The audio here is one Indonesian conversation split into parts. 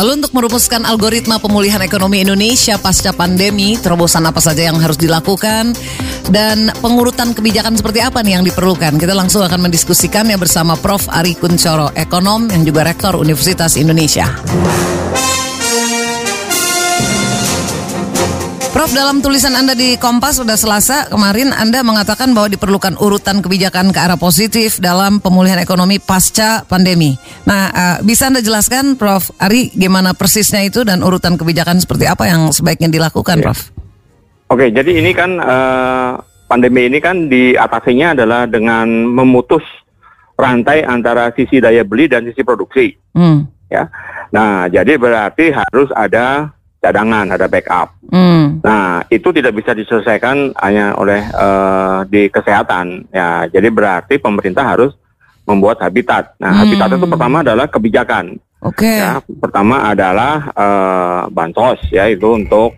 Lalu untuk merumuskan algoritma pemulihan ekonomi Indonesia pasca pandemi, terobosan apa saja yang harus dilakukan dan pengurutan kebijakan seperti apa nih yang diperlukan? Kita langsung akan mendiskusikannya bersama Prof. Ari Kuncoro, ekonom yang juga rektor Universitas Indonesia. Prof, dalam tulisan Anda di Kompas sudah Selasa kemarin Anda mengatakan bahwa diperlukan urutan kebijakan ke arah positif dalam pemulihan ekonomi pasca pandemi. Nah, uh, bisa Anda jelaskan Prof Ari gimana persisnya itu dan urutan kebijakan seperti apa yang sebaiknya dilakukan, ya. Prof? Oke, jadi ini kan uh, pandemi ini kan diatasinya adalah dengan memutus rantai antara sisi daya beli dan sisi produksi. Hmm. Ya. Nah, jadi berarti harus ada cadangan, ada backup. Mm. Nah, itu tidak bisa diselesaikan hanya oleh uh, di kesehatan. Ya, jadi berarti pemerintah harus membuat habitat. Nah, mm. habitat itu pertama adalah kebijakan. Oke. Okay. Ya, pertama adalah uh, bansos ya itu untuk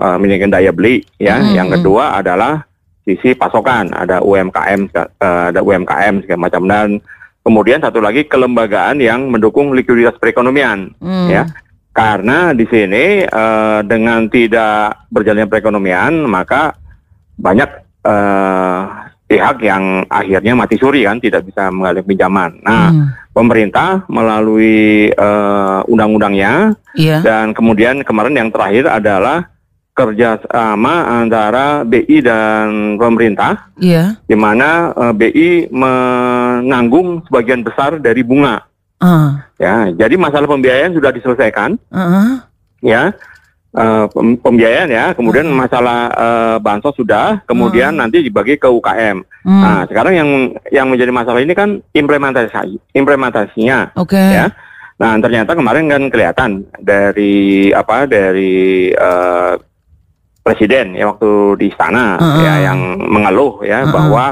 uh, meningkatkan daya beli ya. Mm. Yang kedua adalah sisi pasokan, ada UMKM uh, ada UMKM segala macam dan kemudian satu lagi kelembagaan yang mendukung likuiditas perekonomian mm. ya karena di sini uh, dengan tidak berjalannya perekonomian, maka banyak uh, pihak yang akhirnya mati suri kan, tidak bisa mengalih pinjaman. Nah, hmm. pemerintah melalui uh, undang-undangnya yeah. dan kemudian kemarin yang terakhir adalah kerjasama antara BI dan pemerintah, yeah. di mana uh, BI menanggung sebagian besar dari bunga Uh. Ya, jadi masalah pembiayaan sudah diselesaikan. Uh. Ya, uh, pembiayaan ya. Kemudian uh. masalah uh, bansos sudah. Kemudian uh. nanti dibagi ke UKM. Uh. Hmm. Nah, sekarang yang yang menjadi masalah ini kan implementasi implementasinya. Oke. Okay. Ya. Nah, ternyata kemarin kan kelihatan dari apa dari uh, presiden ya waktu di istana uh -uh. ya yang mengeluh ya uh -uh. bahwa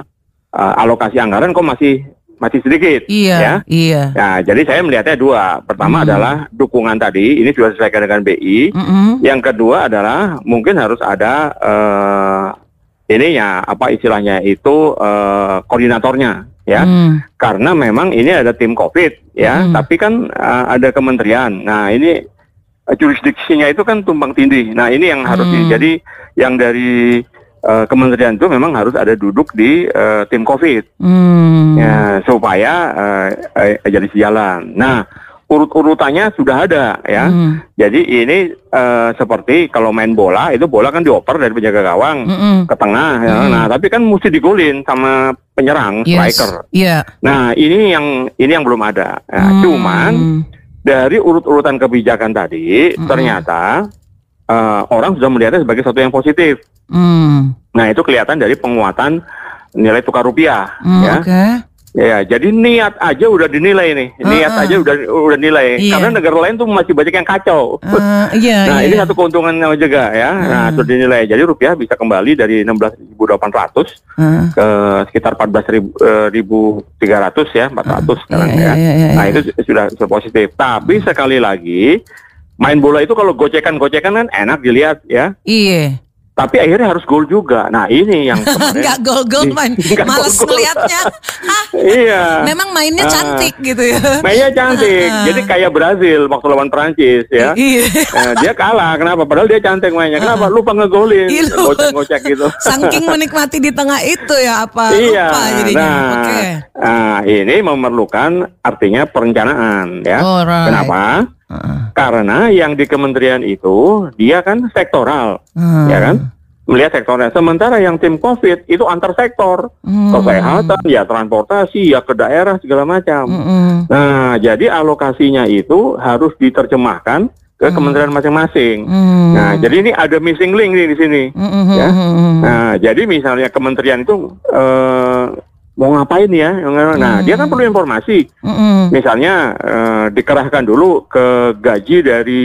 uh, alokasi anggaran kok masih masih sedikit. Iya. Ya. Iya. Nah, jadi saya melihatnya dua. Pertama mm. adalah dukungan tadi, ini sudah diselesaikan dengan BI. Mm -hmm. Yang kedua adalah mungkin harus ada uh, ya apa istilahnya itu uh, koordinatornya ya. Mm. Karena memang ini ada tim COVID ya, mm. tapi kan uh, ada kementerian. Nah, ini uh, jurisdiksinya itu kan tumpang tindih. Nah, ini yang harus mm. jadi yang dari uh, kementerian itu memang harus ada duduk di uh, tim COVID, hmm. ya supaya uh, uh, jadi sejalan. Nah urut-urutannya sudah ada ya. Hmm. Jadi ini uh, seperti kalau main bola itu bola kan dioper dari penjaga gawang hmm. ke tengah. Ya. Hmm. Nah tapi kan mesti digolin sama penyerang yes. striker. Yeah. Nah ini yang ini yang belum ada. Nah, hmm. Cuman dari urut-urutan kebijakan tadi hmm. ternyata uh, orang sudah melihatnya sebagai sesuatu yang positif. Hmm. Nah itu kelihatan dari penguatan nilai tukar rupiah, hmm, ya. Okay. Ya, jadi niat aja udah dinilai nih, uh, niat uh, aja udah udah nilai. Iya. Karena negara lain tuh masih banyak yang kacau. Uh, iya, nah iya. ini satu keuntungan juga ya. Uh. Nah sudah dinilai. Jadi rupiah bisa kembali dari 16.800 uh. ke sekitar 14.300 ya, 400 uh, sekarang iya, ya. Iya, iya, iya. Nah itu sudah, sudah positif. Tapi sekali lagi main bola itu kalau gocekan-gocekan kan enak dilihat ya. Iya. Tapi akhirnya harus gol juga. Nah ini yang nggak gol-gol main, males ngeliatnya. iya. Memang mainnya ah. cantik uh, gitu ya. Mainnya cantik. Uh, Jadi kayak Brazil waktu lawan Prancis ya. Iya. Uh, dia kalah. Kenapa? Padahal dia cantik mainnya. Kenapa? Lupa ngegolin. Gocek-gocek gitu. Saking menikmati di tengah itu ya apa? Iya. Lupa jadinya. Nah, okay. nah ini memerlukan artinya perencanaan ya. Alright. Kenapa? Karena yang di kementerian itu dia kan sektoral, uh. ya kan? Melihat sektornya. Sementara yang tim COVID itu antar sektor, hmm. kesehatan, ya transportasi, ya ke daerah segala macam. Hmm. Nah, jadi alokasinya itu harus diterjemahkan ke hmm. kementerian masing-masing. Hmm. Nah, jadi ini ada missing link nih di sini. Hmm. Ya. Nah, jadi misalnya kementerian itu uh, mau ngapain ya? Nah, hmm. dia kan perlu informasi. Hmm. Misalnya uh, dikerahkan dulu ke gaji dari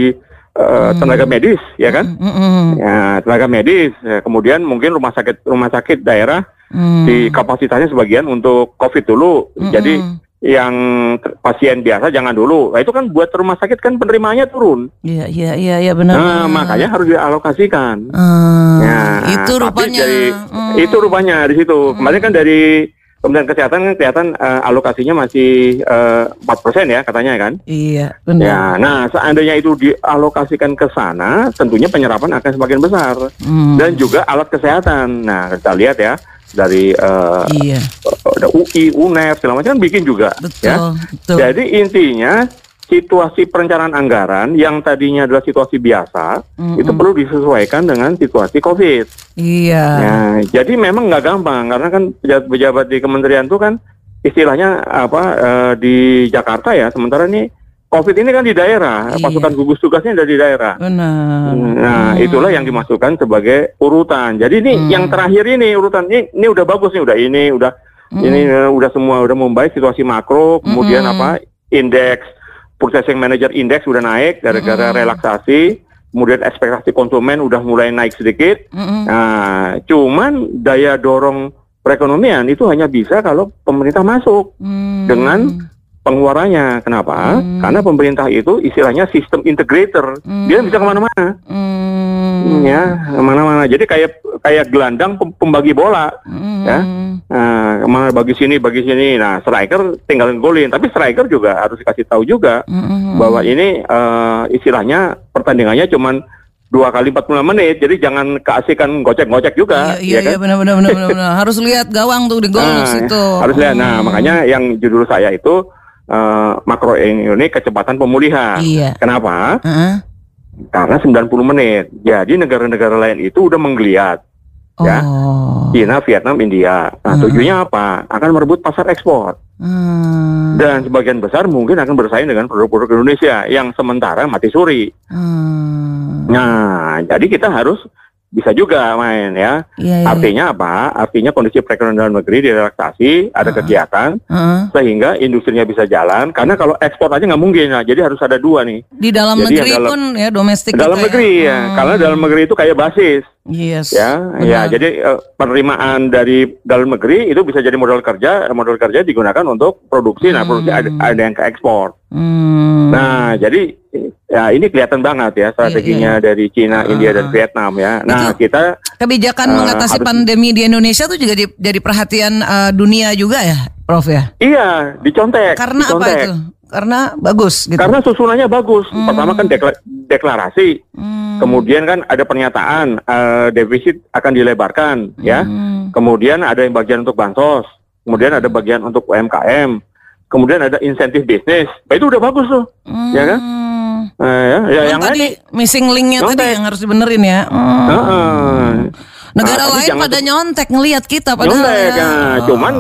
uh, hmm. tenaga medis, ya kan? Hmm. Ya, tenaga medis. Ya, kemudian mungkin rumah sakit rumah sakit daerah hmm. di kapasitasnya sebagian untuk COVID dulu. Hmm. Jadi yang pasien biasa jangan dulu. Nah, itu kan buat rumah sakit kan penerimaannya turun. Iya, iya, iya, ya, benar. Nah, makanya harus dialokasikan. Hmm, ya, itu rupanya. Dari, hmm. Itu rupanya di situ. Hmm. Kemarin kan dari Kementerian Kesehatan kan kelihatan uh, alokasinya masih empat uh, persen ya katanya kan. Iya, benar. Ya, nah seandainya itu dialokasikan ke sana, tentunya penyerapan akan semakin besar hmm. dan juga alat kesehatan. Nah kita lihat ya dari uh, iya. UI, UNEF segala macam kan bikin juga. Betul, ya. betul. Jadi intinya situasi perencanaan anggaran yang tadinya adalah situasi biasa mm-hmm. itu perlu disesuaikan dengan situasi COVID. Iya. Nah, jadi memang nggak gampang karena kan pejabat-pejabat di kementerian itu kan istilahnya apa uh, di Jakarta ya, sementara ini COVID ini kan di daerah, iya. pasukan gugus tugasnya ada di daerah. Benar. Nah, hmm. itulah yang dimasukkan sebagai urutan. Jadi ini hmm. yang terakhir ini urutan ini, ini udah bagus nih, udah ini, udah hmm. ini uh, udah semua udah membaik situasi makro, kemudian hmm. apa indeks purchasing manager index udah naik gara-gara mm-hmm. relaksasi, kemudian ekspektasi konsumen udah mulai naik sedikit. Mm-hmm. Nah, cuman daya dorong perekonomian itu hanya bisa kalau pemerintah masuk mm-hmm. dengan pengeluarannya. Kenapa? Mm-hmm. Karena pemerintah itu istilahnya sistem integrator, mm-hmm. dia bisa ke mana-mana. Mm-hmm. Ya, ke mana-mana. Jadi kayak kayak gelandang pembagi bola, mm-hmm. ya Nah, ke mana bagi sini, bagi sini. Nah, striker tinggal golin. Tapi striker juga harus dikasih tahu juga mm-hmm. bahwa ini uh, istilahnya pertandingannya cuman dua kali empat puluh menit, jadi jangan keasikan gocek-gocek juga. Iya, iya, ya kan? iya benar-benar benar-benar harus lihat gawang tuh di gol nah, situ. Harus lihat. Nah, hmm. makanya yang judul saya itu uh, makro ini kecepatan pemulihan. Iya. Kenapa? Uh-huh. Karena 90 menit. Jadi negara-negara lain itu udah menggeliat. Ya. Oh. China, Vietnam, India. Nah, hmm. tujuannya apa? Akan merebut pasar ekspor. Hmm. Dan sebagian besar mungkin akan bersaing dengan produk-produk Indonesia yang sementara mati suri. Hmm. Nah, jadi kita harus bisa juga main ya. Yeah, yeah. Artinya apa? Artinya kondisi perekonomian dalam negeri direlaksasi, ada uh, kegiatan, uh, sehingga industrinya bisa jalan. Karena kalau ekspor aja nggak mungkin, nah, jadi harus ada dua nih. Di dalam jadi negeri dalam, pun ya domestik. Dalam negeri ya, ya. karena dalam negeri itu kayak basis. Yes. Ya, benar. ya. Jadi uh, penerimaan dari dalam negeri itu bisa jadi modal kerja, modal kerja digunakan untuk produksi. Hmm. Nah, produksi ada, hmm. ada yang ke ekspor. Hmm. Nah, jadi ya ini kelihatan banget ya strateginya iya, iya. dari Cina, uh, India dan Vietnam ya. Nah, itu kita kebijakan uh, mengatasi harus, pandemi di Indonesia tuh juga di, jadi perhatian uh, dunia juga ya, Prof ya. Iya, dicontek. Karena dicontek. apa itu? Karena bagus gitu. Karena susunannya bagus. Hmm. Pertama kan deklarasi. Hmm. Kemudian kan ada pernyataan uh, defisit akan dilebarkan ya. hmm. ya. Kemudian ada yang bagian untuk bansos. Kemudian ada bagian untuk UMKM. Kemudian ada insentif bisnis. Nah, itu udah bagus tuh. Hmm. Ya kan? Nah, ya, ya yang tadi lain, missing linknya tadi yang harus dibenerin ya. Hmm. Uh, uh. Negara nah, lain pada nyontek ngelihat kita padahal. Nyontek, ya. nah, cuman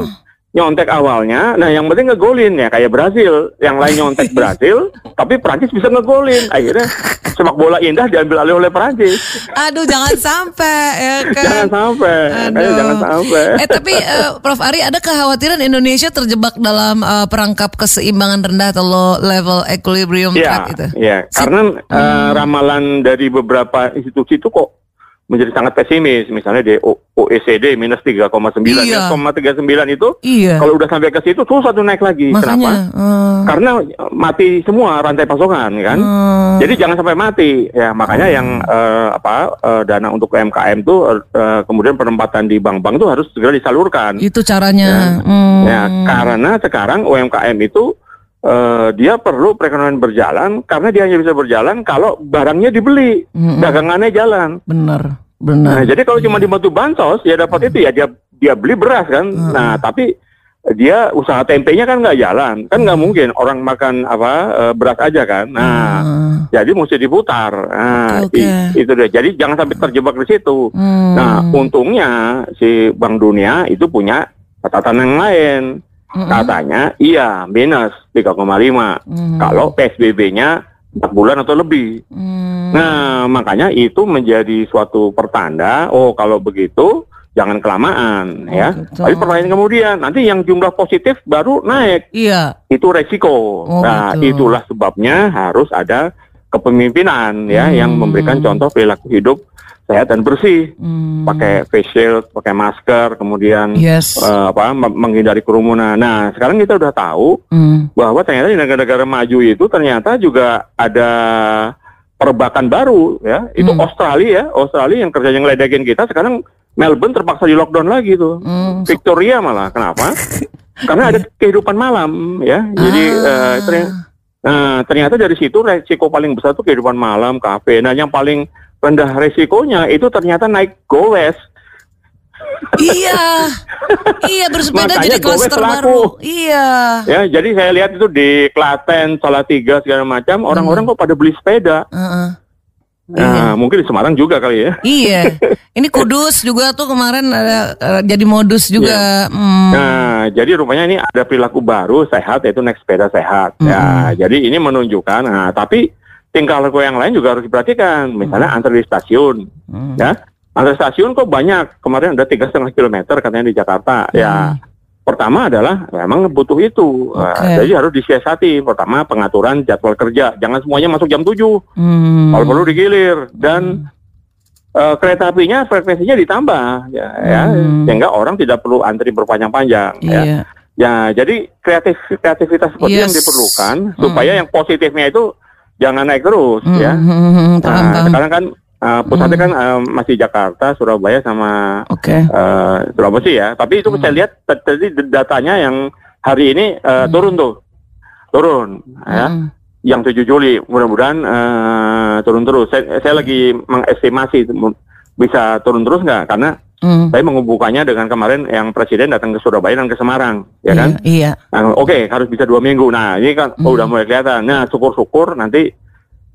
nyontek awalnya, nah yang penting ngegolin ya kayak Brasil, yang lain nyontek Brasil, tapi Prancis bisa ngegolin, akhirnya sepak bola indah diambil alih oleh Prancis. Aduh jangan sampai ya kan. Jangan sampai, Aduh. jangan sampai. Eh tapi uh, Prof Ari ada kekhawatiran Indonesia terjebak dalam uh, perangkap keseimbangan rendah atau low level equilibrium ya, trap itu? Iya, karena uh, ramalan dari beberapa institusi itu kok menjadi sangat pesimis. Misalnya di OECD minus 3,9. Iya. 3,39 itu iya. kalau udah sampai ke situ terus satu naik lagi. Makanya, Kenapa? Uh... Karena mati semua rantai pasokan kan. Uh... Jadi jangan sampai mati. Ya makanya uh... yang uh, apa uh, dana untuk UMKM itu uh, kemudian penempatan di bank-bank itu harus segera disalurkan. Itu caranya. Ya, hmm. ya karena sekarang UMKM itu uh, dia perlu perekonomian berjalan karena dia hanya bisa berjalan kalau barangnya dibeli, mm-hmm. dagangannya jalan. Benar, benar. Nah, jadi kalau cuma dibantu bansos ya dapat mm-hmm. itu ya dia dia beli beras kan. Mm-hmm. Nah, tapi dia usaha tempenya kan nggak jalan, kan nggak mungkin orang makan apa uh, beras aja kan. Nah, hmm. jadi mesti diputar. Nah, okay, okay. itu deh. Jadi jangan sampai terjebak di situ. Hmm. Nah, untungnya si Bank Dunia itu punya catatan yang lain. Mm-hmm. Katanya iya minus 3,5 mm-hmm. kalau PSBB-nya 4 bulan atau lebih. Mm. Nah, makanya itu menjadi suatu pertanda, oh kalau begitu jangan kelamaan oh, ya. Gitu. Tapi pertanyaan kemudian nanti yang jumlah positif baru naik. Iya. Itu resiko. Oh, nah, gitu. itulah sebabnya harus ada kepemimpinan ya yang mm. memberikan contoh perilaku hidup sehat dan bersih, hmm. pakai face shield, pakai masker, kemudian yes. uh, apa menghindari kerumunan. Nah, sekarang kita udah tahu hmm. bahwa ternyata di negara-negara maju itu ternyata juga ada perbakan baru ya. Itu hmm. Australia ya, Australia yang kerja yang ledekin kita sekarang Melbourne terpaksa di lockdown lagi tuh. Hmm. Victoria malah. Kenapa? Karena ada kehidupan malam ya. Jadi ah. uh, ternyata, uh, ternyata dari situ resiko paling besar tuh kehidupan malam, kafe. Nah, yang paling rendah resikonya itu ternyata naik goes iya, iya bersepeda jadi klaster baru. Iya. Ya, jadi saya lihat itu di Klaten, Salatiga segala macam, orang-orang hmm. kok pada beli sepeda. Uh -uh. Nah, iya. mungkin di Semarang juga kali ya. Iya. Ini Kudus juga tuh kemarin ada uh, jadi modus juga. Iya. Hmm. Nah, jadi rupanya ini ada perilaku baru sehat yaitu naik sepeda sehat. Hmm. Ya, jadi ini menunjukkan. Nah, tapi tingkah laku yang lain juga harus diperhatikan. Misalnya hmm. antar di stasiun, hmm. ya Antar stasiun kok banyak. Kemarin ada tiga setengah kilometer katanya di Jakarta. Ya, hmm. Ya pertama adalah memang butuh itu. Okay. Uh, jadi harus disiasati. Pertama pengaturan jadwal kerja. Jangan semuanya masuk jam 7. Hmm. Kalau perlu digilir dan hmm. uh, kereta apinya frekuensinya ditambah ya, ya hmm. ya sehingga orang tidak perlu antri berpanjang-panjang yeah. ya. Iya. Ya, jadi kreatif kreativitas seperti yes. yang diperlukan hmm. supaya yang positifnya itu jangan naik terus hmm. ya. Hmm. Nah, sekarang kan Uh, pusatnya hmm. kan uh, masih Jakarta, Surabaya sama okay. uh, Sulawesi ya. Tapi itu hmm. saya lihat tadi datanya yang hari ini uh, hmm. turun tuh, turun ya. hmm. ya. Yang 7 Juli, mudah-mudahan uh, turun terus. Saya, saya lagi mengestimasi bisa turun terus nggak? Karena hmm. saya menghubungkannya dengan kemarin yang presiden datang ke Surabaya dan ke Semarang, ya kan? Iya. Nah, Oke, okay, harus bisa dua minggu. Nah, ini kan hmm. oh, udah mulai kelihatan. Nah, syukur-syukur nanti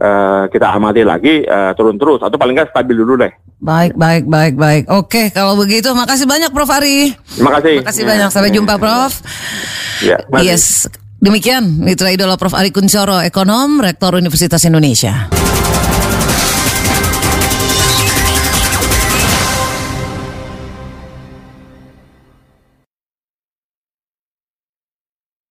uh, kita amati lagi uh, turun terus atau paling nggak stabil dulu deh. Baik, baik, baik, baik. Oke, kalau begitu makasih banyak Prof Ari. Terima kasih. Terima kasih banyak. Sampai jumpa Prof. Ya, yes. Demikian Mitra Idola Prof. Ari Kuncoro, ekonom, Rektor Universitas Indonesia.